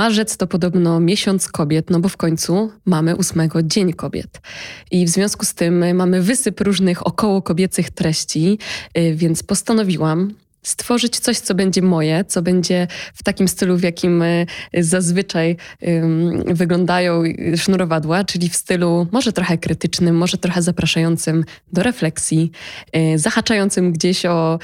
Marzec to podobno miesiąc kobiet, no bo w końcu mamy 8 Dzień Kobiet. I w związku z tym mamy wysyp różnych około kobiecych treści, y, więc postanowiłam stworzyć coś, co będzie moje, co będzie w takim stylu, w jakim y, zazwyczaj wyglądają sznurowadła, czyli w stylu może trochę krytycznym, może trochę zapraszającym do refleksji, y, zahaczającym gdzieś o,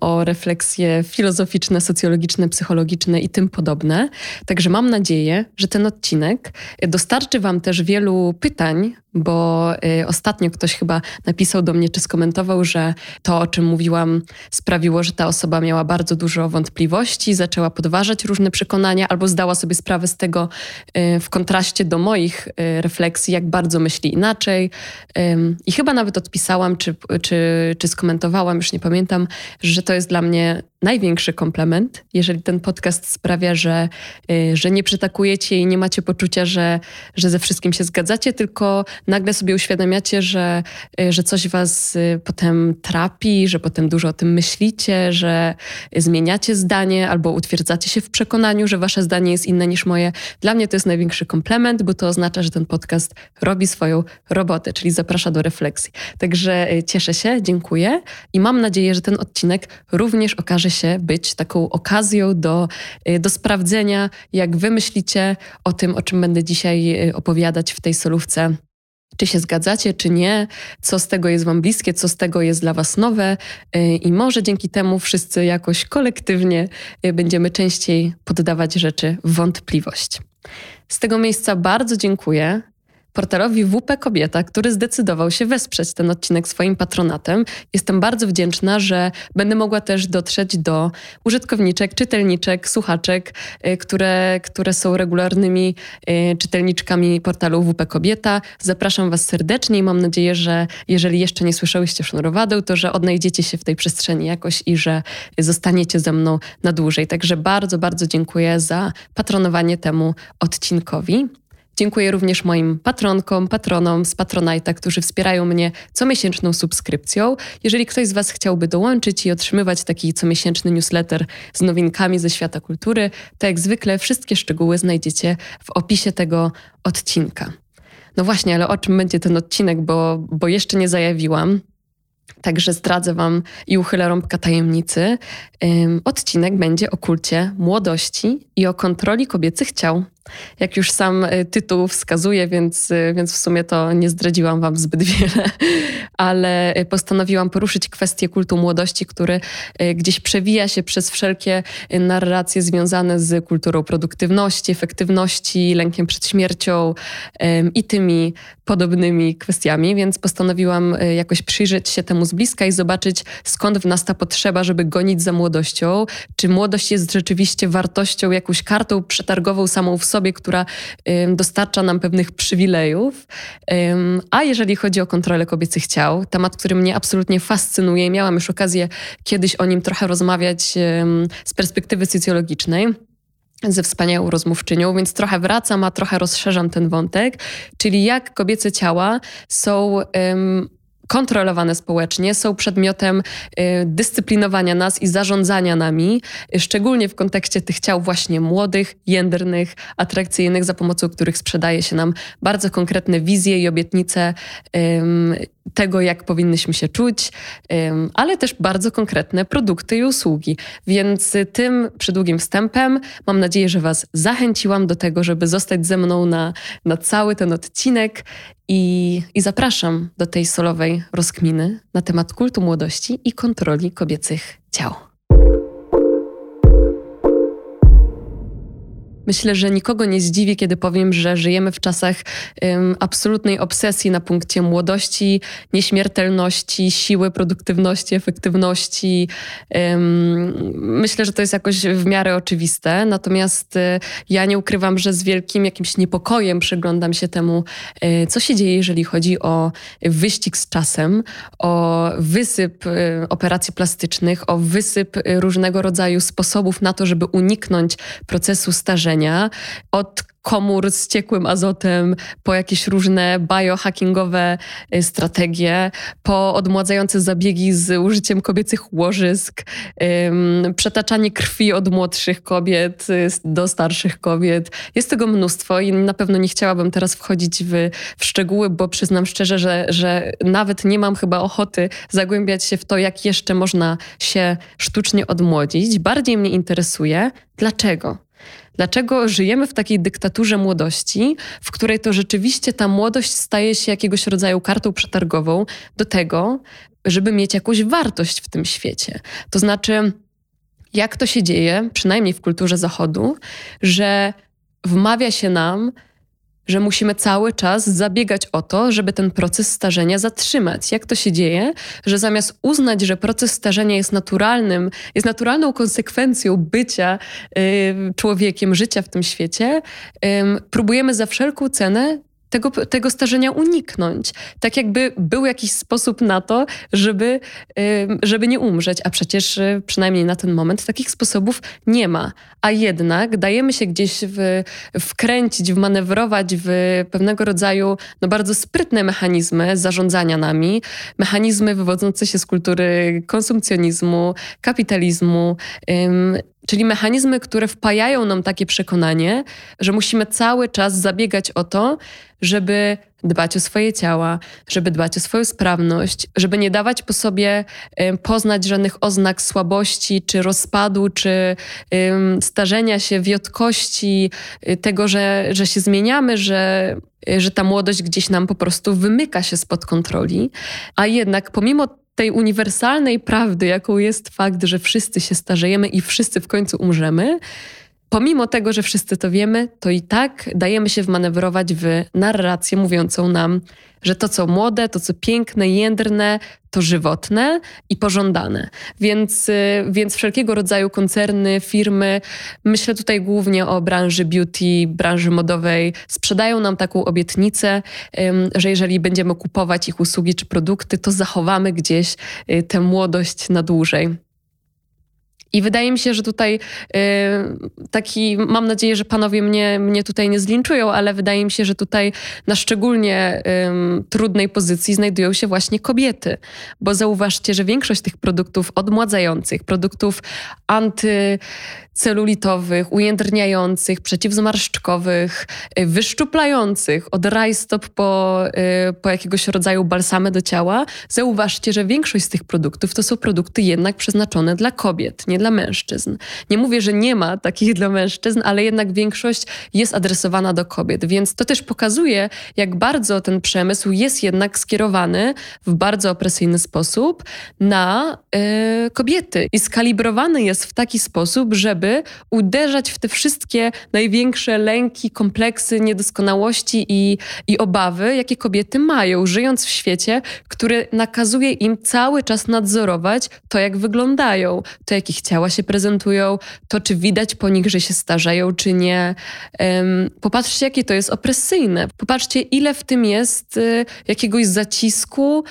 o refleksje filozoficzne, socjologiczne, psychologiczne i tym podobne. Także mam nadzieję, że ten odcinek dostarczy Wam też wielu pytań bo y, ostatnio ktoś chyba napisał do mnie czy skomentował, że to, o czym mówiłam, sprawiło, że ta osoba miała bardzo dużo wątpliwości, zaczęła podważać różne przekonania albo zdała sobie sprawę z tego y, w kontraście do moich y, refleksji, jak bardzo myśli inaczej. I chyba nawet odpisałam czy, czy, czy skomentowałam, już nie pamiętam, że to jest dla mnie największy komplement, jeżeli ten podcast sprawia, że, y, że nie przytakujecie i nie macie poczucia, że, że ze wszystkim się zgadzacie, tylko nagle sobie uświadamiacie, że, y, że coś was y, potem trapi, że potem dużo o tym myślicie, że zmieniacie zdanie albo utwierdzacie się w przekonaniu, że wasze zdanie jest inne niż moje. Dla mnie to jest największy komplement, bo to oznacza, że ten podcast robi swoją robotę, czyli zaprasza do refleksji. Także cieszę się, dziękuję i mam nadzieję, że ten odcinek również okaże się być taką okazją do, y, do sprawdzenia, jak wy myślicie o tym, o czym będę dzisiaj y, opowiadać w tej solówce. Czy się zgadzacie, czy nie, co z tego jest Wam bliskie, co z tego jest dla Was nowe, y, i może dzięki temu wszyscy jakoś kolektywnie będziemy częściej poddawać rzeczy w wątpliwość. Z tego miejsca bardzo dziękuję portalowi WP Kobieta, który zdecydował się wesprzeć ten odcinek swoim patronatem. Jestem bardzo wdzięczna, że będę mogła też dotrzeć do użytkowniczek, czytelniczek, słuchaczek, y, które, które są regularnymi y, czytelniczkami portalu WP Kobieta. Zapraszam Was serdecznie i mam nadzieję, że jeżeli jeszcze nie słyszałyście sznurowadeł, to że odnajdziecie się w tej przestrzeni jakoś i że zostaniecie ze mną na dłużej. Także bardzo, bardzo dziękuję za patronowanie temu odcinkowi. Dziękuję również moim patronkom, patronom z Patronite'a, którzy wspierają mnie comiesięczną subskrypcją. Jeżeli ktoś z Was chciałby dołączyć i otrzymywać taki comiesięczny newsletter z nowinkami ze świata kultury, to jak zwykle wszystkie szczegóły znajdziecie w opisie tego odcinka. No właśnie, ale o czym będzie ten odcinek, bo, bo jeszcze nie zajawiłam. Także zdradzę Wam i uchylę rąbka tajemnicy. Odcinek będzie o kulcie młodości i o kontroli kobiecych ciał jak już sam y, tytuł wskazuje, więc, y, więc w sumie to nie zdradziłam Wam zbyt wiele, ale y, postanowiłam poruszyć kwestię kultu młodości, który gdzieś przewija się przez wszelkie narracje związane z kulturą produktywności, efektywności, lękiem przed śmiercią i tymi podobnymi kwestiami, więc postanowiłam jakoś przyjrzeć się temu z bliska i zobaczyć, skąd w nas ta potrzeba, żeby gonić za młodością. Czy młodość jest rzeczywiście wartością, jakąś kartą przetargową samą w sobie, która dostarcza nam pewnych przywilejów. A jeżeli chodzi o kontrolę kobiecych ciał, temat, który mnie absolutnie fascynuje, miałam już okazję kiedyś o nim trochę rozmawiać z perspektywy socjologicznej ze wspaniałą rozmówczynią, więc trochę wracam, a trochę rozszerzam ten wątek, czyli jak kobiece ciała są um, kontrolowane społecznie, są przedmiotem y, dyscyplinowania nas i zarządzania nami, szczególnie w kontekście tych ciał właśnie młodych, jędrnych, atrakcyjnych, za pomocą których sprzedaje się nam bardzo konkretne wizje i obietnice tego, jak powinnyśmy się czuć, ale też bardzo konkretne produkty i usługi. Więc tym przydługim wstępem mam nadzieję, że Was zachęciłam do tego, żeby zostać ze mną na, na cały ten odcinek i, i zapraszam do tej solowej rozkminy na temat kultu młodości i kontroli kobiecych ciał. Myślę, że nikogo nie zdziwi, kiedy powiem, że żyjemy w czasach um, absolutnej obsesji na punkcie młodości, nieśmiertelności, siły, produktywności, efektywności. Um, myślę, że to jest jakoś w miarę oczywiste. Natomiast y, ja nie ukrywam, że z wielkim jakimś niepokojem przyglądam się temu, y, co się dzieje, jeżeli chodzi o wyścig z czasem, o wysyp y, operacji plastycznych, o wysyp różnego rodzaju sposobów na to, żeby uniknąć procesu starzenia od komór z ciekłym azotem, po jakieś różne biohackingowe y, strategie, po odmładzające zabiegi z użyciem kobiecych łożysk, przetaczanie krwi od młodszych kobiet y, do starszych kobiet. Jest tego mnóstwo i na pewno nie chciałabym teraz wchodzić w, w szczegóły, bo przyznam szczerze, że, że nawet nie mam chyba ochoty zagłębiać się w to, jak jeszcze można się sztucznie odmłodzić. Bardziej mnie interesuje, dlaczego. Dlaczego żyjemy w takiej dyktaturze młodości, w której to rzeczywiście ta młodość staje się jakiegoś rodzaju kartą przetargową do tego, żeby mieć jakąś wartość w tym świecie? To znaczy, jak to się dzieje, przynajmniej w kulturze Zachodu, że wmawia się nam, że musimy cały czas zabiegać o to, żeby ten proces starzenia zatrzymać. Jak to się dzieje, że zamiast uznać, że proces starzenia jest naturalnym, jest naturalną konsekwencją bycia y, człowiekiem, życia w tym świecie, y, próbujemy za wszelką cenę tego, tego starzenia uniknąć. Tak jakby był jakiś sposób na to, żeby, żeby nie umrzeć, a przecież y, przynajmniej na ten moment takich sposobów nie ma. A jednak dajemy się gdzieś w, wkręcić, wmanewrować w pewnego rodzaju no bardzo sprytne mechanizmy zarządzania nami, mechanizmy wywodzące się z kultury konsumpcjonizmu, kapitalizmu, Czyli mechanizmy, które wpajają nam takie przekonanie, że musimy cały czas zabiegać o to, żeby dbać o swoje ciała, żeby dbać o swoją sprawność, żeby nie dawać po sobie poznać żadnych oznak słabości, czy rozpadu, czy starzenia się, wiotkości, y, tego, że, że się zmieniamy, że, że ta młodość gdzieś nam po prostu wymyka się spod kontroli. A jednak pomimo tej uniwersalnej prawdy, jaką jest fakt, że wszyscy się starzejemy i wszyscy w końcu umrzemy, pomimo tego, że wszyscy to wiemy, to i tak dajemy się wmanewrować w narrację mówiącą nam, że to co młode, to co piękne, jędrne, to żywotne i pożądane. Więc, y, więc wszelkiego rodzaju koncerny, firmy, myślę tutaj głównie o branży beauty, branży modowej, sprzedają nam taką obietnicę, że jeżeli będziemy kupować ich usługi czy produkty, to zachowamy gdzieś y, tę młodość na dłużej. I wydaje mi się, że tutaj y, taki, mam nadzieję, że panowie mnie, mnie tutaj nie zlinczują, ale wydaje mi się, że tutaj na szczególnie trudnej pozycji znajdują się właśnie kobiety. Bo zauważcie, że większość tych produktów odmładzających, produktów anty celulitowych, ujędrniających, przeciwzmarszczkowych, y, wyszczuplających od rajstop po, y, po jakiegoś rodzaju balsamy do ciała, zauważcie, że większość z tych produktów to są produkty jednak przeznaczone dla kobiet, nie dla mężczyzn. Nie mówię, że nie ma takich dla mężczyzn, ale jednak większość jest adresowana do kobiet, więc to też pokazuje, jak bardzo ten przemysł jest jednak skierowany w bardzo opresyjny sposób na y, kobiety i skalibrowany jest w taki sposób, żeby uderzać w te wszystkie największe lęki, kompleksy, niedoskonałości i, i obawy, jakie kobiety mają, żyjąc w świecie, który nakazuje im cały czas nadzorować to, jak wyglądają, to, jak ich ciała się prezentują, to, czy widać po nich, że się starzeją, czy nie. Popatrzcie, jakie to jest opresyjne. Popatrzcie, ile w tym jest y, jakiegoś zacisku,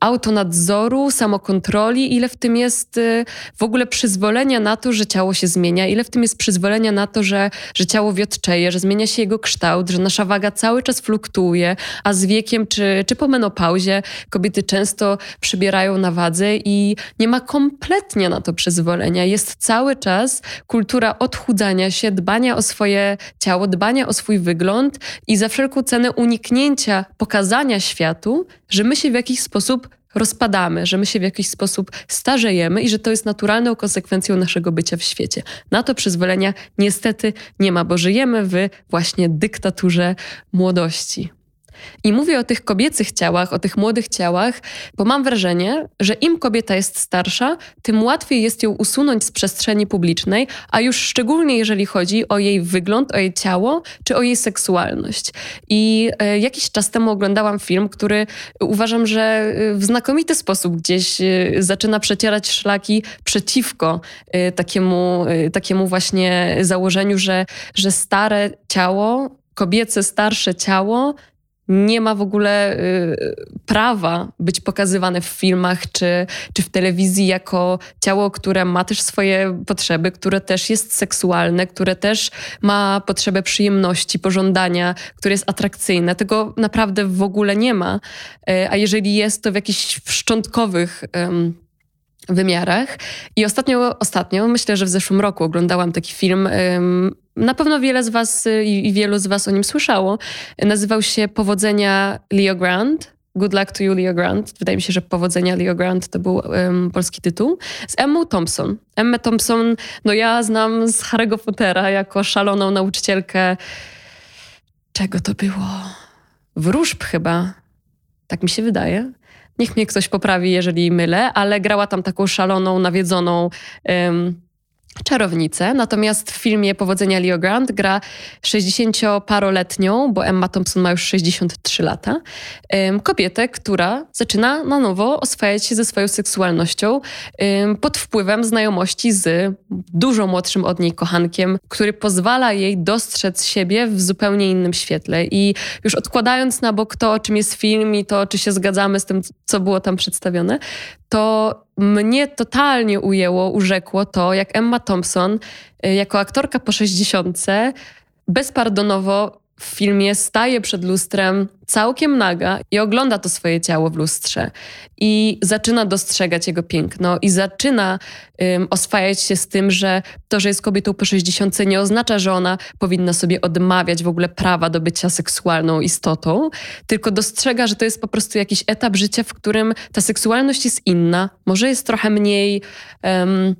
autonadzoru, samokontroli, ile w tym jest y, w ogóle przyzwolenia na to, że ciało się zmienia, ile w tym jest przyzwolenia na to, że, że ciało wiotczeje, że zmienia się jego kształt, że nasza waga cały czas fluktuuje, a z wiekiem czy, czy po menopauzie kobiety często przybierają na wadze i nie ma kompletnie na to przyzwolenia. Jest cały czas kultura odchudzania się, dbania o swoje ciało, dbania o swój wygląd i za wszelką cenę uniknięcia pokazania światu, że my się w jakiś sposób rozpadamy, że my się w jakiś sposób starzejemy i że to jest naturalną konsekwencją naszego bycia w świecie. Na to przyzwolenia niestety nie ma, bo żyjemy w właśnie dyktaturze młodości. I mówię o tych kobiecych ciałach, o tych młodych ciałach, bo mam wrażenie, że im kobieta jest starsza, tym łatwiej jest ją usunąć z przestrzeni publicznej, a już szczególnie jeżeli chodzi o jej wygląd, o jej ciało czy o jej seksualność. I e, jakiś czas temu oglądałam film, który uważam, że e, w znakomity sposób gdzieś e, zaczyna przecierać szlaki przeciwko takiemu, takiemu właśnie założeniu, że, że stare ciało kobiece, starsze ciało nie ma w ogóle y, prawa być pokazywane w filmach czy, czy w telewizji jako ciało, które ma też swoje potrzeby, które też jest seksualne, które też ma potrzebę przyjemności, pożądania, które jest atrakcyjne. Tego naprawdę w ogóle nie ma. Y, a jeżeli jest, to w jakichś szczątkowych wymiarach. I ostatnio, ostatnio, myślę, że w zeszłym roku oglądałam taki film. Na pewno wiele z Was y, i wielu z Was o nim słyszało. Nazywał się Powodzenia Leo Grant. Good Luck to You, Leo Grant. Wydaje mi się, że Powodzenia Leo Grant to był um, polski tytuł. Z Emmą Thompson. Emmę Thompson, no ja znam z Harry'ego Pottera jako szaloną nauczycielkę. Czego to było? Wróżb chyba. Tak mi się wydaje. Niech mnie ktoś poprawi, jeżeli mylę, ale grała tam taką szaloną, nawiedzoną um, czarownicę. Natomiast w filmie Powodzenia Leo Grant gra 60-paroletnią, bo Emma Thompson ma już 63 lata, kobietę, która zaczyna na nowo oswajać się ze swoją seksualnością pod wpływem znajomości z dużo młodszym od niej kochankiem, który pozwala jej dostrzec siebie w zupełnie innym świetle. I już odkładając na bok to, o czym jest film i to, czy się zgadzamy z tym, co było tam przedstawione, to mnie totalnie ujęło, urzekło to, jak Emma Thompson y, jako aktorka po 60 bezpardonowo w filmie staje przed lustrem całkiem naga i ogląda to swoje ciało w lustrze i zaczyna dostrzegać jego piękno i zaczyna um, oswajać się z tym, że to, że jest kobietą po 60 nie oznacza, że ona powinna sobie odmawiać w ogóle prawa do bycia seksualną istotą, tylko dostrzega, że to jest po prostu jakiś etap życia, w którym ta seksualność jest inna, może jest trochę mniej um,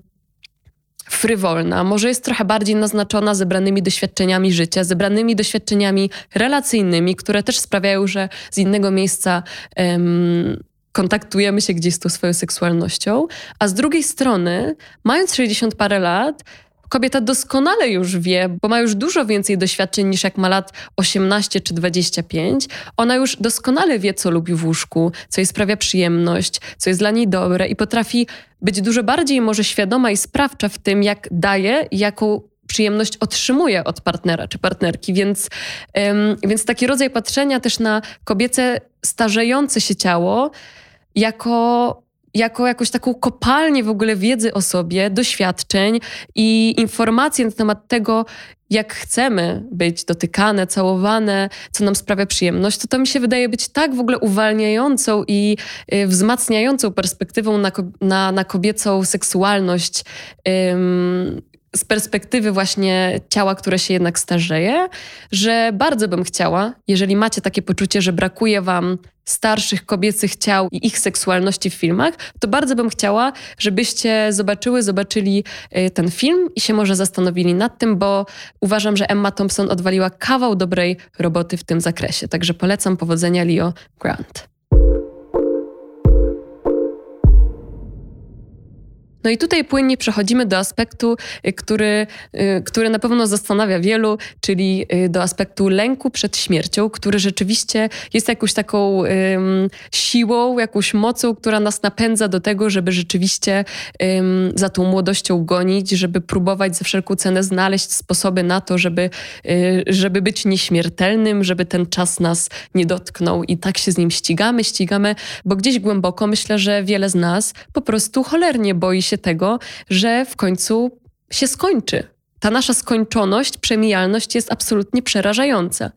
frywolna, może jest trochę bardziej naznaczona zebranymi doświadczeniami życia, zebranymi doświadczeniami relacyjnymi, które też sprawiają, że z innego miejsca um, kontaktujemy się gdzieś z tą swoją seksualnością, a z drugiej strony, mając 60 parę lat, kobieta doskonale już wie, bo ma już dużo więcej doświadczeń niż jak ma lat 18 czy 25. Ona już doskonale wie, co lubi w łóżku, co jej sprawia przyjemność, co jest dla niej dobre i potrafi być dużo bardziej może świadoma i sprawcza w tym, jak daje, jaką przyjemność otrzymuje od partnera czy partnerki. Więc, um, więc taki rodzaj patrzenia też na kobiece starzejące się ciało jako jako jakąś taką kopalnię w ogóle wiedzy o sobie, doświadczeń i informacji na temat tego, jak chcemy być dotykane, całowane, co nam sprawia przyjemność, to to mi się wydaje być tak w ogóle uwalniającą i y, wzmacniającą perspektywą na, na, na kobiecą seksualność. Ym, z perspektywy właśnie ciała, które się jednak starzeje, że bardzo bym chciała, jeżeli macie takie poczucie, że brakuje wam starszych kobiecych ciał i ich seksualności w filmach, to bardzo bym chciała, żebyście zobaczyły, zobaczyli y, ten film i się może zastanowili nad tym, bo uważam, że Emma Thompson odwaliła kawał dobrej roboty w tym zakresie. Także polecam powodzenia Leo Grant. No i tutaj płynnie przechodzimy do aspektu, y, który, y, który na pewno zastanawia wielu, czyli y, do aspektu lęku przed śmiercią, który rzeczywiście jest jakąś taką um, siłą, jakąś mocą, która nas napędza do tego, żeby rzeczywiście um, za tą młodością gonić, żeby próbować za wszelką cenę znaleźć sposoby na to, żeby, żeby być nieśmiertelnym, żeby ten czas nas nie dotknął. I tak się z nim ścigamy, ścigamy, bo gdzieś głęboko myślę, że wiele z nas po prostu cholernie boi się się tego, że w końcu się skończy. Ta nasza skończoność, przemijalność jest absolutnie przerażająca.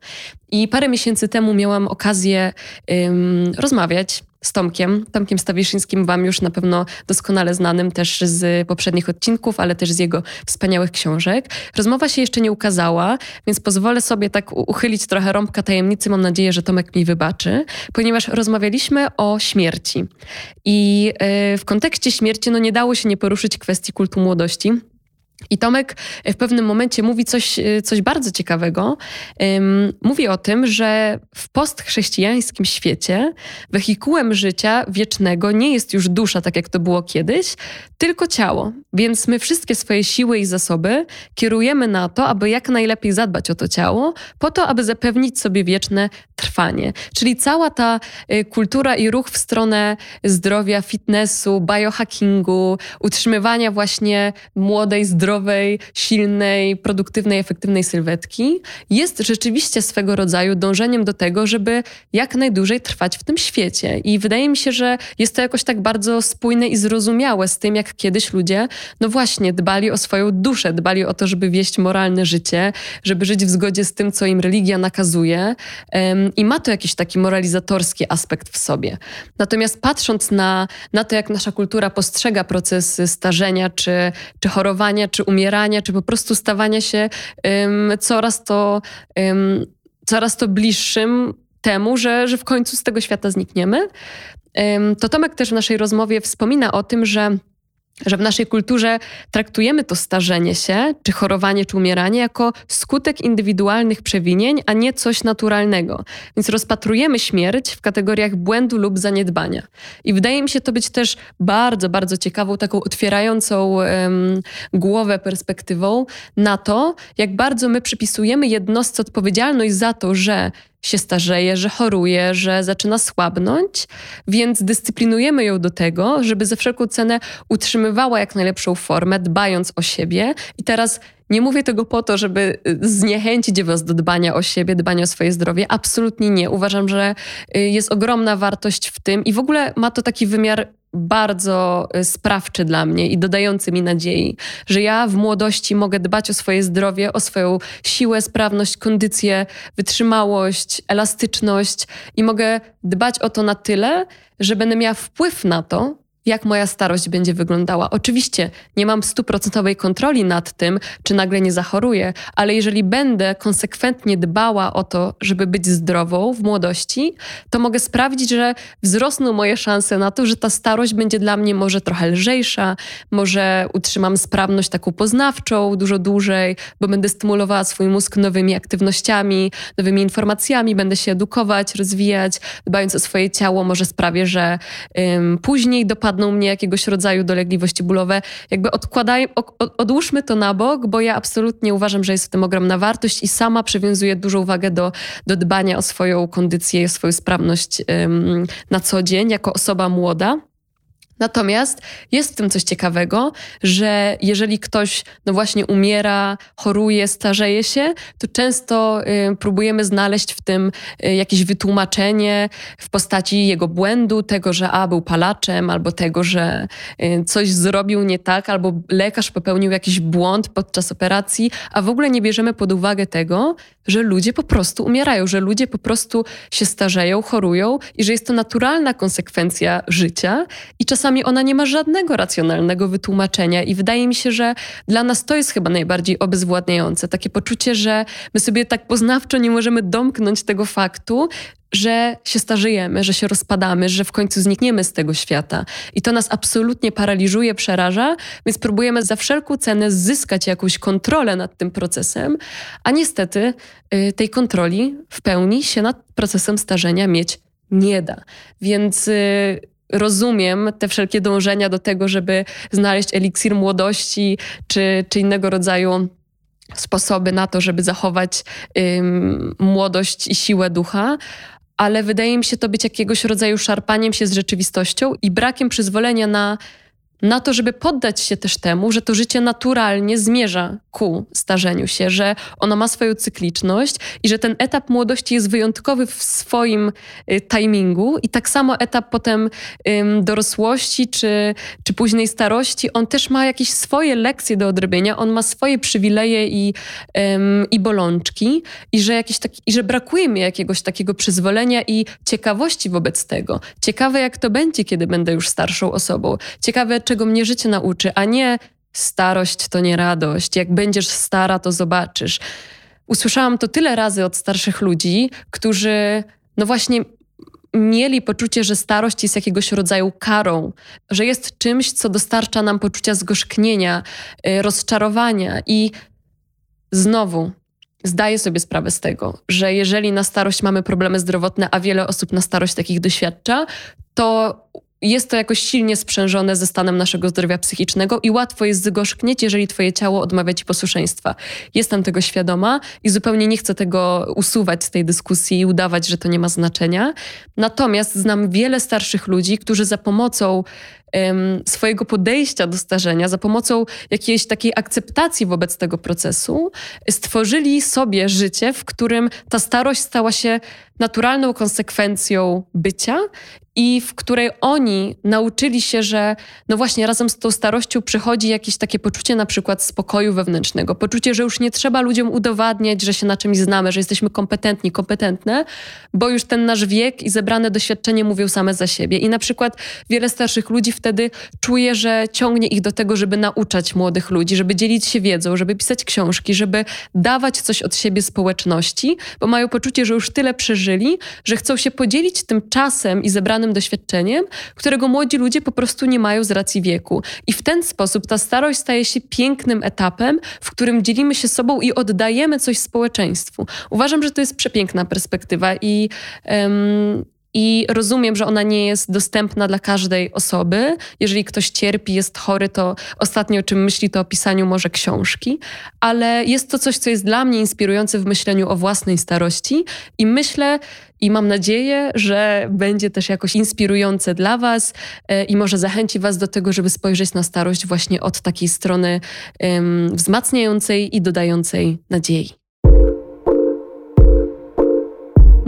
I parę miesięcy temu miałam okazję um, rozmawiać z Tomkiem, Tomkiem Stawiszyńskim, wam już na pewno doskonale znanym też z poprzednich odcinków, ale też z jego wspaniałych książek. Rozmowa się jeszcze nie ukazała, więc pozwolę sobie tak uchylić trochę rąbka tajemnicy. Mam nadzieję, że Tomek mi wybaczy, ponieważ rozmawialiśmy o śmierci. I y, w kontekście śmierci no nie dało się nie poruszyć kwestii kultu młodości. I Tomek w pewnym momencie mówi coś, y, coś bardzo ciekawego. Mówi o tym, że w postchrześcijańskim świecie wehikułem życia wiecznego nie jest już dusza, tak jak to było kiedyś, tylko ciało. Więc my wszystkie swoje siły i zasoby kierujemy na to, aby jak najlepiej zadbać o to ciało, po to, aby zapewnić sobie wieczne trwanie. Czyli cała ta y, kultura i ruch w stronę zdrowia, fitnessu, biohackingu, utrzymywania właśnie młodej, zdrowej, zdrowej, silnej, produktywnej, efektywnej sylwetki jest rzeczywiście swego rodzaju dążeniem do tego, żeby jak najdłużej trwać w tym świecie. I wydaje mi się, że jest to jakoś tak bardzo spójne i zrozumiałe z tym, jak kiedyś ludzie, no właśnie, dbali o swoją duszę, dbali o to, żeby wieść moralne życie, żeby żyć w zgodzie z tym, co im religia nakazuje. I ma to jakiś taki moralizatorski aspekt w sobie. Natomiast patrząc na, na to, jak nasza kultura postrzega procesy starzenia, czy, czy chorowania, czy umierania, czy po prostu stawania się um, coraz, to, um, coraz to bliższym temu, że, że w końcu z tego świata znikniemy, um, to Tomek też w naszej rozmowie wspomina o tym, że że w naszej kulturze traktujemy to starzenie się, czy chorowanie, czy umieranie jako skutek indywidualnych przewinień, a nie coś naturalnego. Więc rozpatrujemy śmierć w kategoriach błędu lub zaniedbania. I wydaje mi się to być też bardzo, bardzo ciekawą, taką otwierającą głowę perspektywą na to, jak bardzo my przypisujemy jednostce odpowiedzialność za to, że się starzeje, że choruje, że zaczyna słabnąć, więc dyscyplinujemy ją do tego, żeby za wszelką cenę utrzymywała jak najlepszą formę, dbając o siebie. I teraz nie mówię tego po to, żeby y, zniechęcić Was do dbania o siebie, dbania o swoje zdrowie. Absolutnie nie. Uważam, że y, jest ogromna wartość w tym i w ogóle ma to taki wymiar bardzo y, sprawczy dla mnie i dodający mi nadziei, że ja w młodości mogę dbać o swoje zdrowie, o swoją siłę, sprawność, kondycję, wytrzymałość, elastyczność i mogę dbać o to na tyle, że będę miała wpływ na to, jak moja starość będzie wyglądała. Oczywiście nie mam stuprocentowej kontroli nad tym, czy nagle nie zachoruję, ale jeżeli będę konsekwentnie dbała o to, żeby być zdrową w młodości, to mogę sprawić, że wzrosną moje szanse na to, że ta starość będzie dla mnie może trochę lżejsza, może utrzymam sprawność taką poznawczą dużo dłużej, bo będę stymulowała swój mózg nowymi aktywnościami, nowymi informacjami, będę się edukować, rozwijać, dbając o swoje ciało, może sprawię, że ym, później dopadnę napadną mnie jakiegoś rodzaju dolegliwości bólowe, jakby odkładaj, odłóżmy to na bok, bo ja absolutnie uważam, że jest w tym ogromna wartość i sama przywiązuję dużą uwagę do, do dbania o swoją kondycję o swoją sprawność um, na co dzień jako osoba młoda. Natomiast jest w tym coś ciekawego, że jeżeli ktoś no właśnie umiera, choruje, starzeje się, to często y, próbujemy znaleźć w tym y, jakieś wytłumaczenie w postaci jego błędu, tego, że a był palaczem, albo tego, że y, coś zrobił nie tak, albo lekarz popełnił jakiś błąd podczas operacji, a w ogóle nie bierzemy pod uwagę tego, że ludzie po prostu umierają, że ludzie po prostu się starzeją, chorują i że jest to naturalna konsekwencja życia i czasami ona nie ma żadnego racjonalnego wytłumaczenia i wydaje mi się, że dla nas to jest chyba najbardziej obezwładniające. Takie poczucie, że my sobie tak poznawczo nie możemy domknąć tego faktu, że się starzejemy, że się rozpadamy, że w końcu znikniemy z tego świata. I to nas absolutnie paraliżuje, przeraża, więc próbujemy za wszelką cenę zyskać jakąś kontrolę nad tym procesem, a niestety y, tej kontroli w pełni się nad procesem starzenia mieć nie da. Więc y, rozumiem te wszelkie dążenia do tego, żeby znaleźć eliksir młodości czy, czy innego rodzaju sposoby na to, żeby zachować młodość i siłę ducha, ale wydaje mi się to być jakiegoś rodzaju szarpaniem się z rzeczywistością i brakiem przyzwolenia na na to, żeby poddać się też temu, że to życie naturalnie zmierza ku starzeniu się, że ono ma swoją cykliczność i że ten etap młodości jest wyjątkowy w swoim y, timingu i tak samo etap potem ym, dorosłości czy, czy późnej starości, on też ma jakieś swoje lekcje do odrobienia, on ma swoje przywileje i, ym, i bolączki i że, jakieś taki, i że brakuje mi jakiegoś takiego przyzwolenia i ciekawości wobec tego. Ciekawe jak to będzie, kiedy będę już starszą osobą. Ciekawe czego mnie życie nauczy, a nie starość to nie radość. Jak będziesz stara, to zobaczysz. Usłyszałam to tyle razy od starszych ludzi, którzy no właśnie mieli poczucie, że starość jest jakiegoś rodzaju karą, że jest czymś, co dostarcza nam poczucia zgorzknienia, y, rozczarowania i znowu zdaję sobie sprawę z tego, że jeżeli na starość mamy problemy zdrowotne, a wiele osób na starość takich doświadcza, to jest to jakoś silnie sprzężone ze stanem naszego zdrowia psychicznego i łatwo jest zgorzknieć, jeżeli twoje ciało odmawia ci posłuszeństwa. Jestem tego świadoma i zupełnie nie chcę tego usuwać z tej dyskusji i udawać, że to nie ma znaczenia. Natomiast znam wiele starszych ludzi, którzy za pomocą swojego podejścia do starzenia, za pomocą jakiejś takiej akceptacji wobec tego procesu, stworzyli sobie życie, w którym ta starość stała się naturalną konsekwencją bycia i w której oni nauczyli się, że no właśnie razem z tą starością przychodzi jakieś takie poczucie na przykład spokoju wewnętrznego, poczucie, że już nie trzeba ludziom udowadniać, że się na czymś znamy, że jesteśmy kompetentni, kompetentne, bo już ten nasz wiek i zebrane doświadczenie mówią same za siebie. I na przykład wiele starszych ludzi wtedy czuje, że ciągnie ich do tego, żeby nauczać młodych ludzi, żeby dzielić się wiedzą, żeby pisać książki, żeby dawać coś od siebie społeczności, bo mają poczucie, że już tyle przeżyli, że chcą się podzielić tym czasem i zebranym doświadczeniem, którego młodzi ludzie po prostu nie mają z racji wieku. I w ten sposób ta starość staje się pięknym etapem, w którym dzielimy się sobą i oddajemy coś społeczeństwu. Uważam, że to jest przepiękna perspektywa i. Um, i rozumiem, że ona nie jest dostępna dla każdej osoby. Jeżeli ktoś cierpi, jest chory, to ostatnio o czym myśli, to o pisaniu może książki, ale jest to coś, co jest dla mnie inspirujące w myśleniu o własnej starości i myślę, i mam nadzieję, że będzie też jakoś inspirujące dla Was e, i może zachęci Was do tego, żeby spojrzeć na starość właśnie od takiej strony um, wzmacniającej i dodającej nadziei.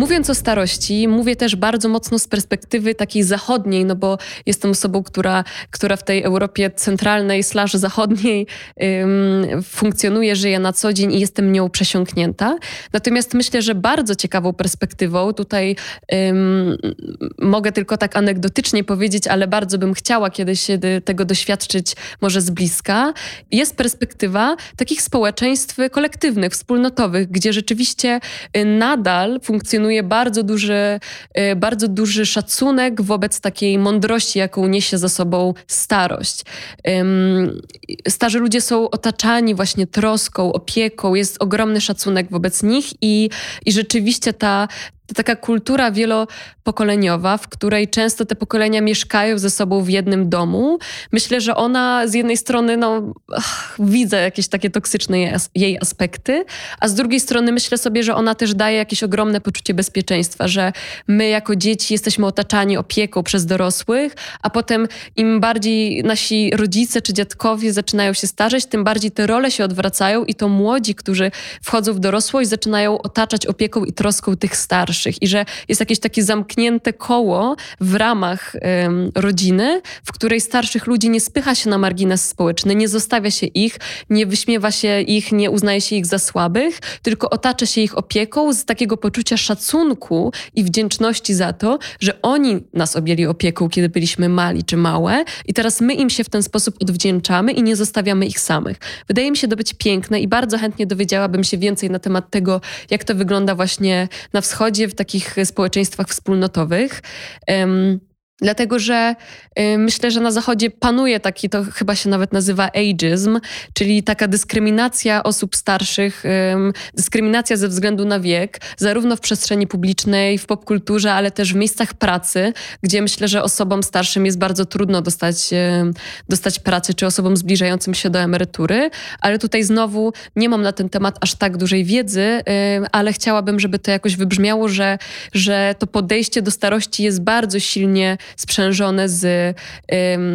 Mówiąc o starości, mówię też bardzo mocno z perspektywy takiej zachodniej, no bo jestem osobą, która, która w tej Europie centralnej slash zachodniej ym, funkcjonuje, żyje na co dzień i jestem nią przesiąknięta. Natomiast myślę, że bardzo ciekawą perspektywą, tutaj ym, mogę tylko tak anegdotycznie powiedzieć, ale bardzo bym chciała kiedyś tego doświadczyć może z bliska, jest perspektywa takich społeczeństw kolektywnych, wspólnotowych, gdzie rzeczywiście y, nadal funkcjonuje funkcjonuje bardzo duży, y, bardzo duży szacunek wobec takiej mądrości, jaką niesie za sobą starość. Starzy ludzie są otaczani właśnie troską, opieką, jest ogromny szacunek wobec nich i, i rzeczywiście ta, to taka kultura wielopokoleniowa, w której często te pokolenia mieszkają ze sobą w jednym domu. Myślę, że ona z jednej strony, no, ach, widzę jakieś takie toksyczne jej aspekty, a z drugiej strony myślę sobie, że ona też daje jakieś ogromne poczucie bezpieczeństwa, że my jako dzieci jesteśmy otaczani opieką przez dorosłych, a potem im bardziej nasi rodzice czy dziadkowie zaczynają się starzeć, tym bardziej te role się odwracają i to młodzi, którzy wchodzą w dorosłość, zaczynają otaczać opieką i troską tych starszych starszych i że jest jakieś takie zamknięte koło w ramach um, rodziny, w której starszych ludzi nie spycha się na margines społeczny, nie zostawia się ich, nie wyśmiewa się ich, nie uznaje się ich za słabych, tylko otacza się ich opieką z takiego poczucia szacunku i wdzięczności za to, że oni nas objęli opieką, kiedy byliśmy mali czy małe i teraz my im się w ten sposób odwdzięczamy i nie zostawiamy ich samych. Wydaje mi się to być piękne i bardzo chętnie dowiedziałabym się więcej na temat tego, jak to wygląda właśnie na wschodzie, w takich społeczeństwach wspólnotowych. Dlatego, że y, myślę, że na Zachodzie panuje taki, to chyba się nawet nazywa ageism, czyli taka dyskryminacja osób starszych, dyskryminacja ze względu na wiek, zarówno w przestrzeni publicznej, w popkulturze, ale też w miejscach pracy, gdzie myślę, że osobom starszym jest bardzo trudno dostać, y, dostać pracy, czy osobom zbliżającym się do emerytury. Ale tutaj znowu nie mam na ten temat aż tak dużej wiedzy, y, ale chciałabym, żeby to jakoś wybrzmiało, że, że to podejście do starości jest bardzo silnie sprzężone z,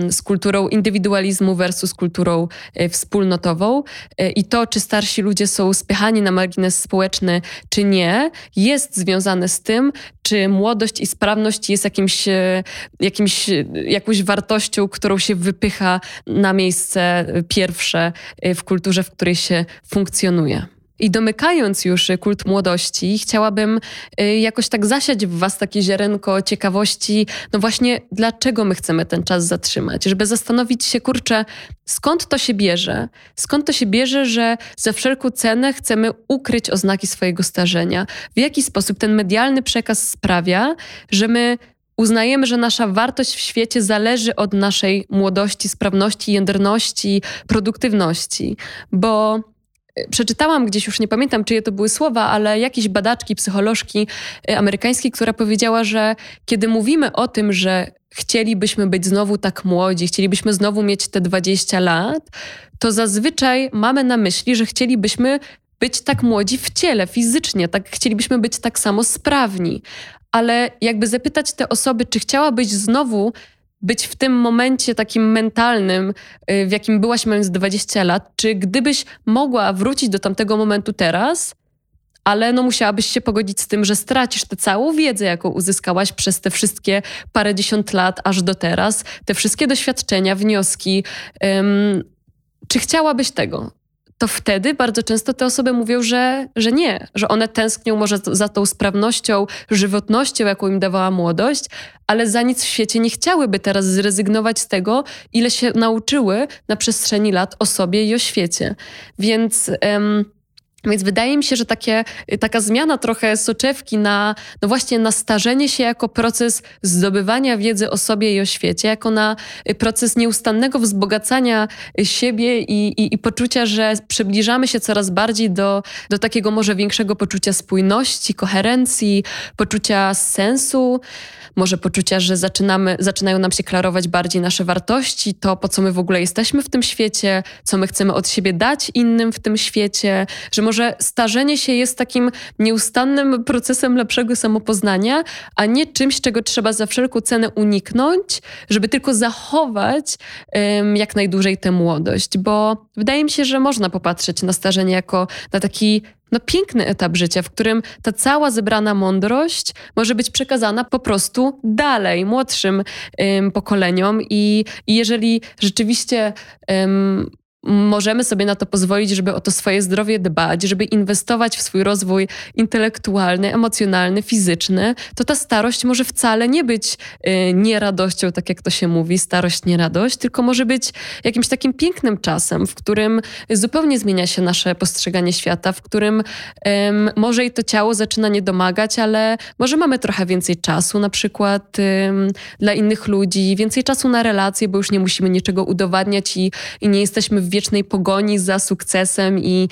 z kulturą indywidualizmu versus kulturą e, wspólnotową. E, I to, czy starsi ludzie są spychani na margines społeczny, czy nie, jest związane z tym, czy młodość i sprawność jest jakimś, e, jakimś, jakąś wartością, którą się wypycha na miejsce pierwsze w kulturze, w której się funkcjonuje. I domykając już kult młodości, chciałabym y, jakoś tak zasiać w Was takie ziarenko ciekawości, no właśnie, dlaczego my chcemy ten czas zatrzymać, żeby zastanowić się, kurczę, skąd to się bierze? Skąd to się bierze, że za wszelką cenę chcemy ukryć oznaki swojego starzenia? W jaki sposób ten medialny przekaz sprawia, że my uznajemy, że nasza wartość w świecie zależy od naszej młodości, sprawności, jędrności, produktywności, bo przeczytałam gdzieś, już nie pamiętam, czyje to były słowa, ale jakieś badaczki, psycholożki y, amerykańskiej, która powiedziała, że kiedy mówimy o tym, że chcielibyśmy być znowu tak młodzi, chcielibyśmy znowu mieć te 20 lat, to zazwyczaj mamy na myśli, że chcielibyśmy być tak młodzi w ciele, fizycznie, tak chcielibyśmy być tak samo sprawni. Ale jakby zapytać te osoby, czy chciałabyś znowu być w tym momencie takim mentalnym, y, w jakim byłaś mając 20 lat, czy gdybyś mogła wrócić do tamtego momentu teraz, ale no musiałabyś się pogodzić z tym, że stracisz tę całą wiedzę, jaką uzyskałaś przez te wszystkie parędziesiąt lat aż do teraz, te wszystkie doświadczenia, wnioski. Um, czy chciałabyś tego? To wtedy bardzo często te osoby mówią, że, że nie, że one tęsknią może za tą sprawnością, żywotnością, jaką im dawała młodość, ale za nic w świecie nie chciałyby teraz zrezygnować z tego, ile się nauczyły na przestrzeni lat o sobie i o świecie. Więc. Um, więc wydaje mi się, że takie, taka zmiana trochę soczewki na, no właśnie na starzenie się jako proces zdobywania wiedzy o sobie i o świecie, jako na proces nieustannego wzbogacania siebie i, i, i poczucia, że przybliżamy się coraz bardziej do, do takiego może większego poczucia spójności, koherencji, poczucia sensu może poczucia, że zaczynamy, zaczynają nam się klarować bardziej nasze wartości, to po co my w ogóle jesteśmy w tym świecie, co my chcemy od siebie dać innym w tym świecie, że może starzenie się jest takim nieustannym procesem lepszego samopoznania, a nie czymś, czego trzeba za wszelką cenę uniknąć, żeby tylko zachować um, jak najdłużej tę młodość, bo wydaje mi się, że można popatrzeć na starzenie jako na taki no, piękny etap życia, w którym ta cała zebrana mądrość może być przekazana po prostu dalej, młodszym ym, pokoleniom. I, I jeżeli rzeczywiście ym, możemy sobie na to pozwolić, żeby o to swoje zdrowie dbać, żeby inwestować w swój rozwój intelektualny, emocjonalny, fizyczny, to ta starość może wcale nie być y, nieradością, tak jak to się mówi, starość, nieradość, tylko może być jakimś takim pięknym czasem, w którym zupełnie zmienia się nasze postrzeganie świata, w którym może i to ciało zaczyna nie domagać, ale może mamy trochę więcej czasu na przykład dla innych ludzi, więcej czasu na relacje, bo już nie musimy niczego udowadniać i, i nie jesteśmy w wiecznej pogoni za sukcesem i,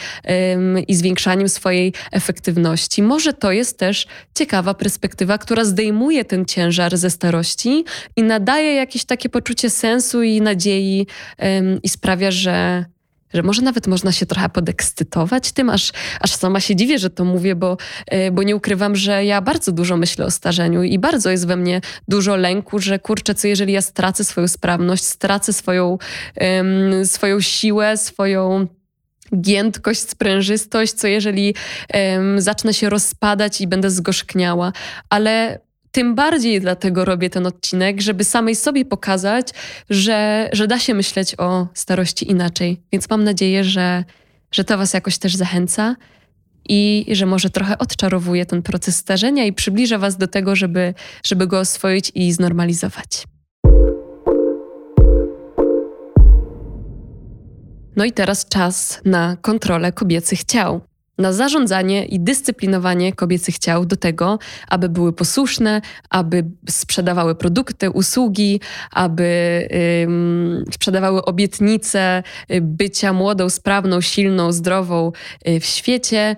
i zwiększaniem swojej efektywności. Może to jest też ciekawa perspektywa, która zdejmuje ten ciężar ze starości i nadaje jakieś takie poczucie sensu i nadziei i sprawia, że że może nawet można się trochę podekscytować tym, aż, aż sama się dziwię, że to mówię, bo, e, bo nie ukrywam, że ja bardzo dużo myślę o starzeniu i bardzo jest we mnie dużo lęku, że kurczę, co jeżeli ja stracę swoją sprawność, stracę swoją, um, swoją siłę, swoją giętkość, sprężystość, co jeżeli um, zacznę się rozpadać i będę zgorzkniała. Ale tym bardziej dlatego robię ten odcinek, żeby samej sobie pokazać, że, że da się myśleć o starości inaczej. Więc mam nadzieję, że, że to Was jakoś też zachęca i że może trochę odczarowuje ten proces starzenia i przybliża Was do tego, żeby, żeby go oswoić i znormalizować. No i teraz czas na kontrolę kobiecych ciał na zarządzanie i dyscyplinowanie kobiecych ciał do tego, aby były posłuszne, aby sprzedawały produkty, usługi, aby ym, sprzedawały obietnice y, bycia młodą, sprawną, silną, zdrową y, w świecie.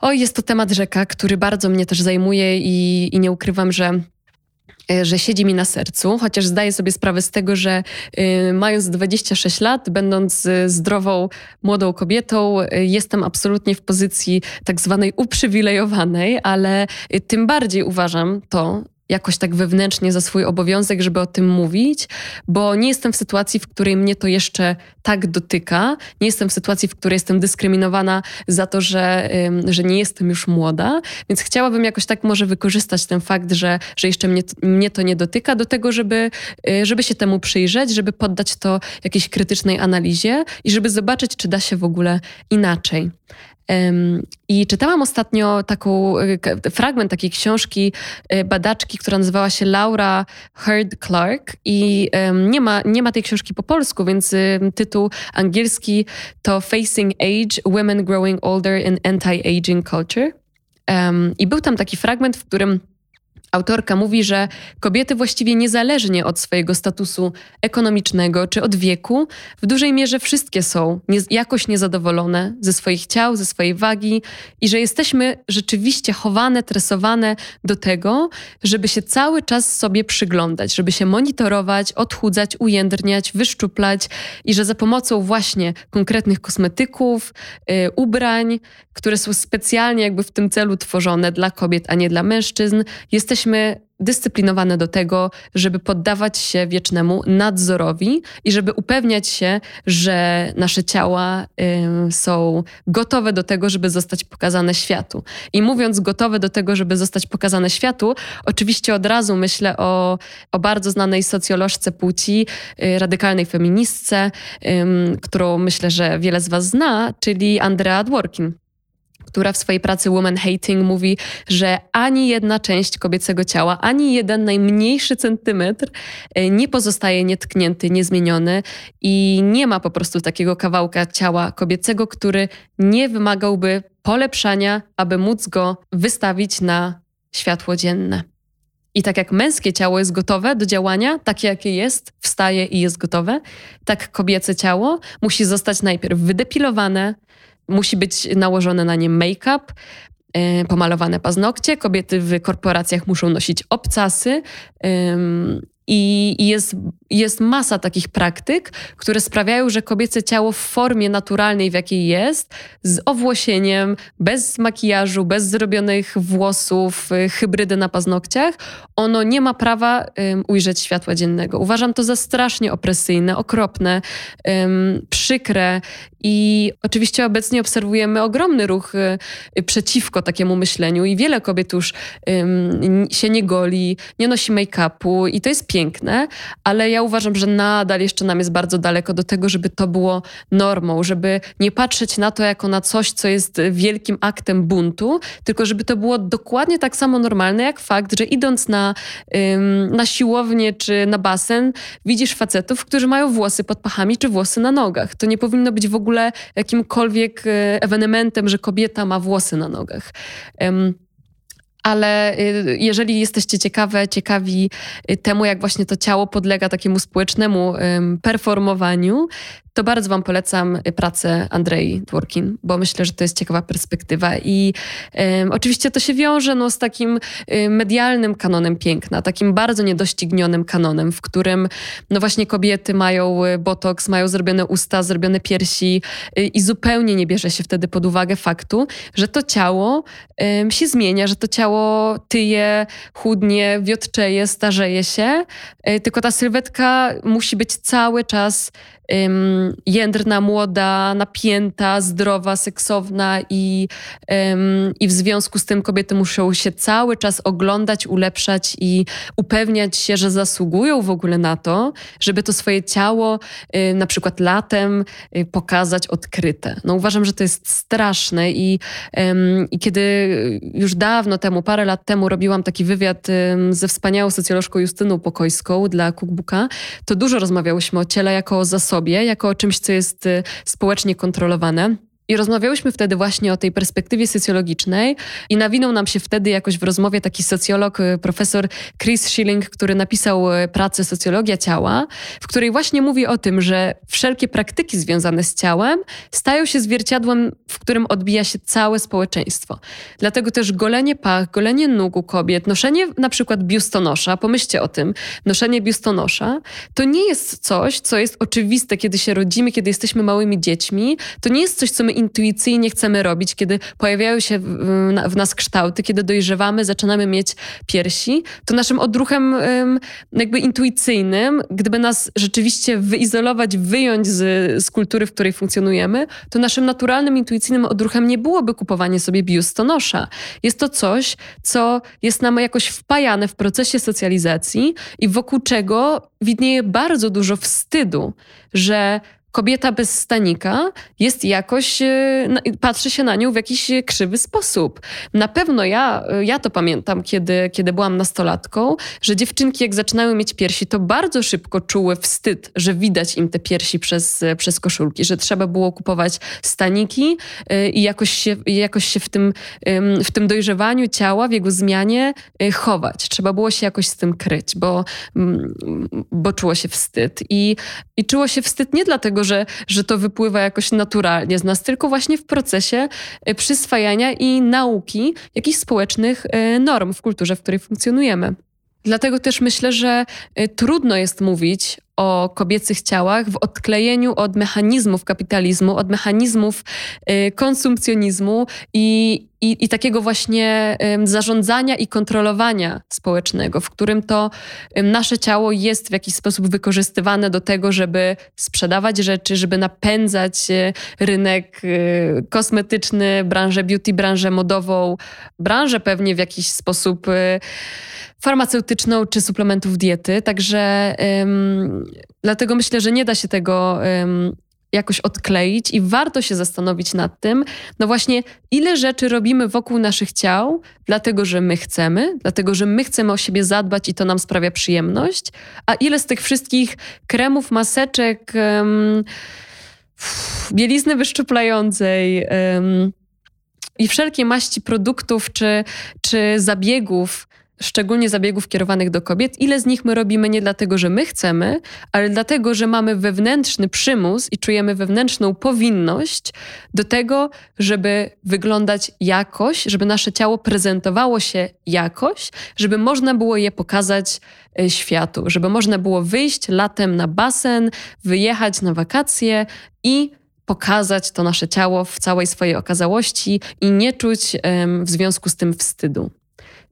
O, jest to temat rzeka, który bardzo mnie też zajmuje i, i nie ukrywam, że że siedzi mi na sercu, chociaż zdaję sobie sprawę z tego, że y, mając 26 lat, będąc y, zdrową, młodą kobietą, y, jestem absolutnie w pozycji tak zwanej uprzywilejowanej, ale tym bardziej uważam to, jakoś tak wewnętrznie za swój obowiązek, żeby o tym mówić, bo nie jestem w sytuacji, w której mnie to jeszcze tak dotyka. Nie jestem w sytuacji, w której jestem dyskryminowana za to, że, że nie jestem już młoda, więc chciałabym jakoś tak może wykorzystać ten fakt, że, że jeszcze mnie, mnie to nie dotyka, do tego, żeby, y, żeby się temu przyjrzeć, żeby poddać to jakiejś krytycznej analizie i żeby zobaczyć, czy da się w ogóle inaczej. I czytałam ostatnio taką y, fragment takiej książki y, badaczki, która nazywała się Laura Heard Clark i nie ma, nie ma tej książki po polsku, więc tytuł angielski to Facing Age: Women Growing Older in Anti-Aging Culture. I był tam taki fragment, w którym Autorka mówi, że kobiety właściwie niezależnie od swojego statusu ekonomicznego czy od wieku, w dużej mierze wszystkie są nie, jakoś niezadowolone ze swoich ciał, ze swojej wagi i że jesteśmy rzeczywiście chowane, tresowane do tego, żeby się cały czas sobie przyglądać, żeby się monitorować, odchudzać, ujędrniać, wyszczuplać i że za pomocą właśnie konkretnych kosmetyków, yy, ubrań, które są specjalnie jakby w tym celu tworzone dla kobiet, a nie dla mężczyzn, jesteśmy jesteśmy dyscyplinowane do tego, żeby poddawać się wiecznemu nadzorowi i żeby upewniać się, że nasze ciała y, są gotowe do tego, żeby zostać pokazane światu. I mówiąc gotowe do tego, żeby zostać pokazane światu, oczywiście od razu myślę o, o bardzo znanej socjolożce płci, y, radykalnej feministce, y, którą myślę, że wiele z Was zna, czyli Andrea Dworkin która w swojej pracy Woman Hating mówi, że ani jedna część kobiecego ciała, ani jeden najmniejszy centymetr e, nie pozostaje nietknięty, niezmieniony i nie ma po prostu takiego kawałka ciała kobiecego, który nie wymagałby polepszania, aby móc go wystawić na światło dzienne. I tak jak męskie ciało jest gotowe do działania, takie jakie jest, wstaje i jest gotowe, tak kobiece ciało musi zostać najpierw wydepilowane, Musi być nałożone na nie make-up, e, pomalowane paznokcie. Kobiety w korporacjach muszą nosić obcasy. I jest, jest masa takich praktyk, które sprawiają, że kobiece ciało w formie naturalnej, w jakiej jest, z owłosieniem, bez makijażu, bez zrobionych włosów, y, hybrydy na paznokciach, ono nie ma prawa um, ujrzeć światła dziennego. Uważam to za strasznie opresyjne, okropne, um, przykre i oczywiście obecnie obserwujemy ogromny ruch y, przeciwko takiemu myśleniu i wiele kobiet już się nie goli, nie nosi make-upu i to jest piękne, ale ja uważam, że nadal jeszcze nam jest bardzo daleko do tego, żeby to było normą, żeby nie patrzeć na to jako na coś, co jest wielkim aktem buntu, tylko żeby to było dokładnie tak samo normalne, jak fakt, że idąc na, na siłownię czy na basen, widzisz facetów, którzy mają włosy pod pachami czy włosy na nogach. To nie powinno być w ogóle jakimkolwiek e, ewenementem, że kobieta ma włosy na nogach ale y, jeżeli jesteście ciekawe, ciekawi y, temu, jak właśnie to ciało podlega takiemu społecznemu performowaniu, to bardzo Wam polecam pracę Andrei Dworkin, bo myślę, że to jest ciekawa perspektywa. I oczywiście to się wiąże no, z takim um, medialnym kanonem piękna, takim bardzo niedoścignionym kanonem, w którym no właśnie kobiety mają y, botoks, mają zrobione usta, zrobione piersi y, i zupełnie nie bierze się wtedy pod uwagę faktu, że to ciało się zmienia, że to ciało tyje, chudnie, wiotczeje, starzeje się, y, tylko ta sylwetka musi być cały czas um, jędrna, młoda, napięta, zdrowa, seksowna i, i w związku z tym kobiety muszą się cały czas oglądać, ulepszać i upewniać się, że zasługują w ogóle na to, żeby to swoje ciało y, na przykład latem y, pokazać odkryte. No uważam, że to jest straszne i, i kiedy już dawno temu, parę lat temu robiłam taki wywiad ze wspaniałą socjolożką Justyną Pokojską dla Cookbooka, to dużo rozmawiałyśmy o ciele jako o zasobie sobie, jako o czymś, co jest y, społecznie kontrolowane. I rozmawiałyśmy wtedy właśnie o tej perspektywie socjologicznej i nawinął nam się wtedy jakoś w rozmowie taki socjolog, y, profesor Chris Schilling, który napisał y, pracę Socjologia ciała, w której właśnie mówi o tym, że wszelkie praktyki związane z ciałem stają się zwierciadłem, w którym odbija się całe społeczeństwo. Dlatego też golenie pach, golenie nóg u kobiet, noszenie na przykład biustonosza, pomyślcie o tym, noszenie biustonosza, to nie jest coś, co jest oczywiste, kiedy się rodzimy, kiedy jesteśmy małymi dziećmi. To nie jest coś, co my intuicyjnie chcemy robić, kiedy pojawiają się w, nas kształty, kiedy dojrzewamy, zaczynamy mieć piersi, to naszym odruchem jakby intuicyjnym, gdyby nas rzeczywiście wyizolować, wyjąć z, z kultury, w której funkcjonujemy, to naszym naturalnym, intuicyjnym odruchem nie byłoby kupowanie sobie biustonosza. Jest to coś, co jest nam jakoś wpajane w procesie socjalizacji i wokół czego widnieje bardzo dużo wstydu, że kobieta bez stanika jest jakoś, e, patrzy się na nią w jakiś krzywy sposób. Na pewno ja, e, ja to pamiętam, kiedy, kiedy byłam nastolatką, że dziewczynki jak zaczynały mieć piersi, to bardzo szybko czuły wstyd, że widać im te piersi przez, e, przez koszulki, że trzeba było kupować staniki i jakoś się, jakoś się w, tym, w tym dojrzewaniu ciała, w jego zmianie chować. Trzeba było się jakoś z tym kryć, bo, bo czuło się wstyd. I, i czuło się wstyd nie dlatego, że, że to wypływa jakoś naturalnie z nas, tylko właśnie w procesie e, przyswajania i nauki jakichś społecznych e, norm w kulturze, w której funkcjonujemy. Dlatego też myślę, że e, trudno jest mówić o kobiecych ciałach w odklejeniu od mechanizmów kapitalizmu, od mechanizmów konsumpcjonizmu i i, i takiego właśnie zarządzania i kontrolowania społecznego, w którym to nasze ciało jest w jakiś sposób wykorzystywane do tego, żeby sprzedawać rzeczy, żeby napędzać e, rynek e, kosmetyczny, branżę beauty, branżę modową, branżę pewnie w jakiś sposób farmaceutyczną czy suplementów diety. Także dlatego myślę, że nie da się tego um, jakoś odkleić i warto się zastanowić nad tym, no właśnie, ile rzeczy robimy wokół naszych ciał, dlatego że my chcemy, dlatego że my chcemy o siebie zadbać i to nam sprawia przyjemność, a ile z tych wszystkich kremów, maseczek, um, bielizny wyszczuplającej um, i wszelkie maści produktów czy, czy zabiegów, szczególnie zabiegów kierowanych do kobiet, ile z nich my robimy nie dlatego, że my chcemy, ale dlatego, że mamy wewnętrzny przymus i czujemy wewnętrzną powinność do tego, żeby wyglądać jakoś, żeby nasze ciało prezentowało się jakoś, żeby można było je pokazać e, światu, żeby można było wyjść latem na basen, wyjechać na wakacje i pokazać to nasze ciało w całej swojej okazałości i nie czuć w związku z tym wstydu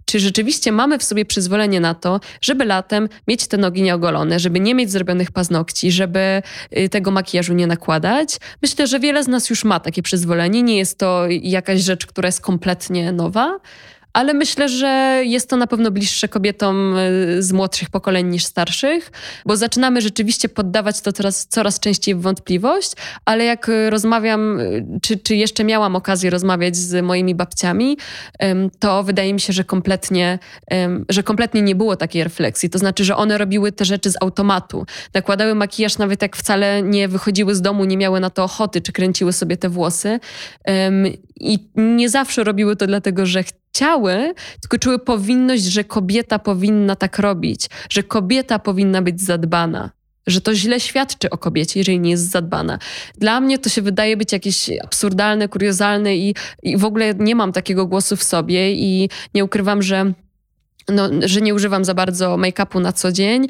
czy rzeczywiście mamy w sobie przyzwolenie na to, żeby latem mieć te nogi nieogolone, żeby nie mieć zrobionych paznokci, żeby y, tego makijażu nie nakładać. Myślę, że wiele z nas już ma takie przyzwolenie. Nie jest to jakaś rzecz, która jest kompletnie nowa ale myślę, że jest to na pewno bliższe kobietom y, z młodszych pokoleń niż starszych, bo zaczynamy rzeczywiście poddawać to coraz, coraz częściej w wątpliwość, ale jak rozmawiam, y, czy, czy jeszcze miałam okazję rozmawiać z moimi babciami, to wydaje mi się, że kompletnie, że kompletnie nie było takiej refleksji. To znaczy, że one robiły te rzeczy z automatu. Nakładały makijaż nawet jak wcale nie wychodziły z domu, nie miały na to ochoty, czy kręciły sobie te włosy. I nie zawsze robiły to dlatego, że chciały, tylko czuły powinność, że kobieta powinna tak robić, że kobieta powinna być zadbana. Że to źle świadczy o kobiecie, jeżeli nie jest zadbana. Dla mnie to się wydaje być jakieś absurdalne, kuriozalne i, i w ogóle nie mam takiego głosu w sobie i nie ukrywam, że no, że nie używam za bardzo make-upu na co dzień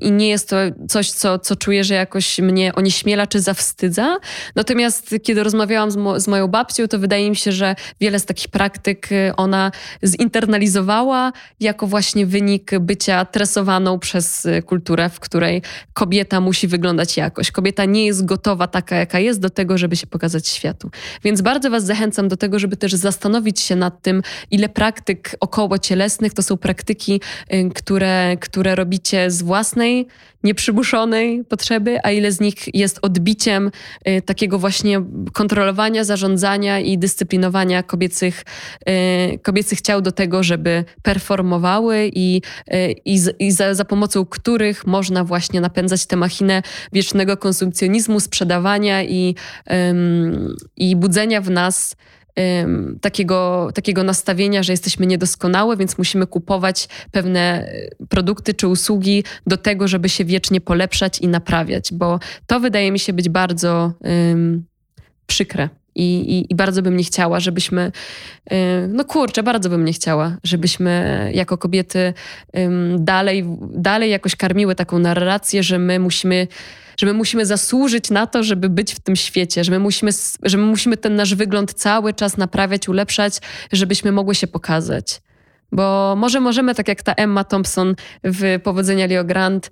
i nie jest to coś, co, co czuję, że jakoś mnie onieśmiela czy zawstydza. Natomiast kiedy rozmawiałam z, mo z moją babcią, to wydaje mi się, że wiele z takich praktyk y, ona zinternalizowała jako właśnie wynik bycia tresowaną przez y, kulturę, w której kobieta musi wyglądać jakoś. Kobieta nie jest gotowa taka, jaka jest do tego, żeby się pokazać światu. Więc bardzo was zachęcam do tego, żeby też zastanowić się nad tym, ile praktyk około cielesnych to są praktyki, y, które, które robicie z własnej, nieprzymuszonej potrzeby, a ile z nich jest odbiciem y, takiego właśnie kontrolowania, zarządzania i dyscyplinowania kobiecych, y, kobiecych ciał do tego, żeby performowały i, i, i za, za pomocą których można właśnie napędzać tę machinę wiecznego konsumpcjonizmu, sprzedawania i, i budzenia w nas takiego, takiego nastawienia, że jesteśmy niedoskonałe, więc musimy kupować pewne e, produkty czy usługi do tego, żeby się wiecznie polepszać i naprawiać, bo to wydaje mi się być bardzo um, przykre. I, i, I, bardzo bym nie chciała, żebyśmy, e, no kurczę, bardzo bym nie chciała, żebyśmy jako kobiety dalej, dalej jakoś karmiły taką narrację, że my musimy że my musimy zasłużyć na to, żeby być w tym świecie, że my musimy, że my musimy ten nasz wygląd cały czas naprawiać, ulepszać, żebyśmy mogły się pokazać. Bo może możemy, tak jak ta Emma Thompson w Powodzenia Leo Grant,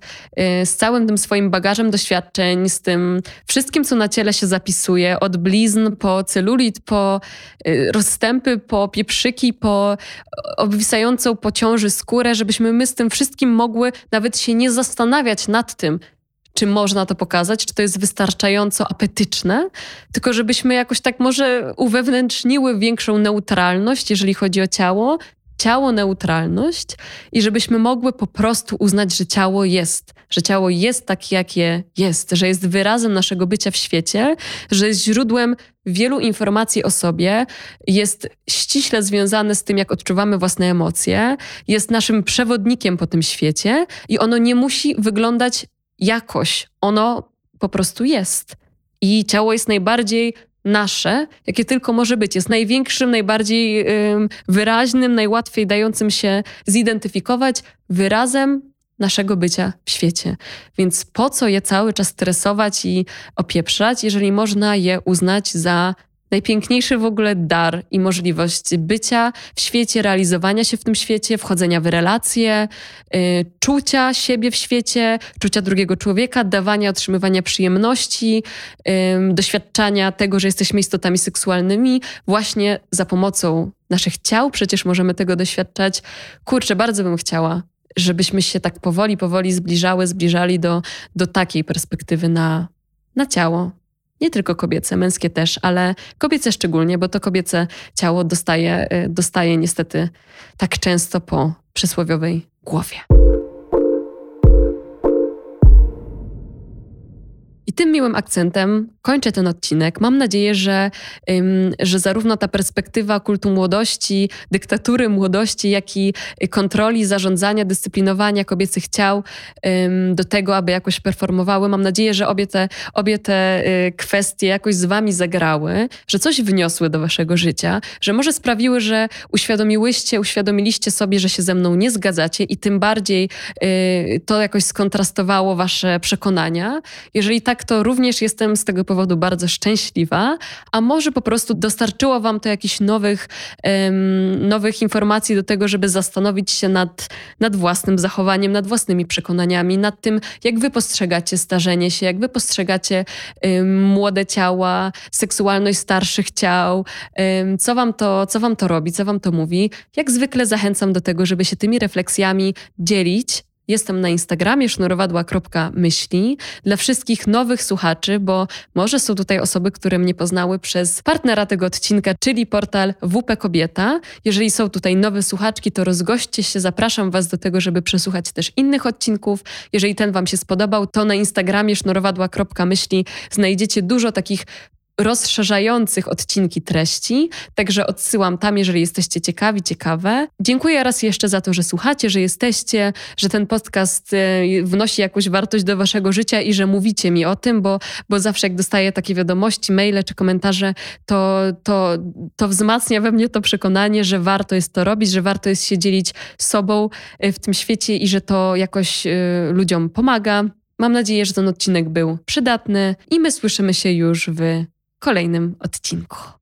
y, z całym tym swoim bagażem doświadczeń, z tym wszystkim, co na ciele się zapisuje, od blizn po celulit, po y, rozstępy, po pieprzyki, po obwisającą po ciąży skórę, żebyśmy my z tym wszystkim mogły nawet się nie zastanawiać nad tym, czy można to pokazać, czy to jest wystarczająco apetyczne, tylko żebyśmy jakoś tak może uwewnętrzniły większą neutralność, jeżeli chodzi o ciało, ciało neutralność i żebyśmy mogły po prostu uznać, że ciało jest, że ciało jest takie, jakie jest, że jest wyrazem naszego bycia w świecie, że jest źródłem wielu informacji o sobie, jest ściśle związane z tym, jak odczuwamy własne emocje, jest naszym przewodnikiem po tym świecie i ono nie musi wyglądać jakoś. Ono po prostu jest. I ciało jest najbardziej nasze, jakie tylko może być. Jest największym, najbardziej wyraźnym, najłatwiej dającym się zidentyfikować wyrazem naszego bycia w świecie. Więc po co je cały czas stresować i opieprzać, jeżeli można je uznać za najpiękniejszy w ogóle dar i możliwość bycia w świecie, realizowania się w tym świecie, wchodzenia w relacje, yy, czucia siebie w świecie, czucia drugiego człowieka, dawania, otrzymywania przyjemności, yy, doświadczania tego, że jesteśmy istotami seksualnymi, właśnie za pomocą naszych ciał. Przecież możemy tego doświadczać. Kurczę, bardzo bym chciała, żebyśmy się tak powoli, powoli zbliżały, zbliżali do, do takiej perspektywy na, na ciało, nie tylko kobiece, męskie też, ale kobiece szczególnie, bo to kobiece ciało dostaje, y, dostaje niestety tak często po przysłowiowej głowie. I tym miłym akcentem kończę ten odcinek. Mam nadzieję, że, że zarówno ta perspektywa kultu młodości, dyktatury młodości, jak i kontroli, zarządzania, dyscyplinowania kobiecych ciał do tego, aby jakoś performowały, mam nadzieję, że obie te, obie te y, kwestie jakoś z wami zagrały, że coś wniosły do waszego życia, że może sprawiły, że uświadomiłyście, uświadomiliście sobie, że się ze mną nie zgadzacie i tym bardziej y, to jakoś skontrastowało wasze przekonania. Jeżeli tak tak, to również jestem z tego powodu bardzo szczęśliwa, a może po prostu dostarczyło Wam to jakichś nowych, um, nowych informacji do tego, żeby zastanowić się nad, nad własnym zachowaniem, nad własnymi przekonaniami, nad tym, jak Wy postrzegacie starzenie się, jak Wy postrzegacie um, młode ciała, seksualność starszych ciał, um, co, wam to, co Wam to robi, co Wam to mówi. Jak zwykle zachęcam do tego, żeby się tymi refleksjami dzielić Jestem na Instagramie sznurowadła.myśli dla wszystkich nowych słuchaczy, bo może są tutaj osoby, które mnie poznały przez partnera tego odcinka, czyli portal WP Kobieta. Jeżeli są tutaj nowe słuchaczki, to rozgoście się, zapraszam Was do tego, żeby przesłuchać też innych odcinków. Jeżeli ten Wam się spodobał, to na Instagramie sznurowadła.myśli znajdziecie dużo takich rozszerzających odcinki treści, także odsyłam tam, jeżeli jesteście ciekawi, ciekawe. Dziękuję raz jeszcze za to, że słuchacie, że jesteście, że ten podcast e, wnosi jakąś wartość do waszego życia i że mówicie mi o tym, bo, bo zawsze jak dostaję takie wiadomości, maile czy komentarze, to, to, to wzmacnia we mnie to przekonanie, że warto jest to robić, że warto jest się dzielić sobą e, w tym świecie i że to jakoś e, ludziom pomaga. Mam nadzieję, że ten odcinek był przydatny i my słyszymy się już w kolejnym odcinku.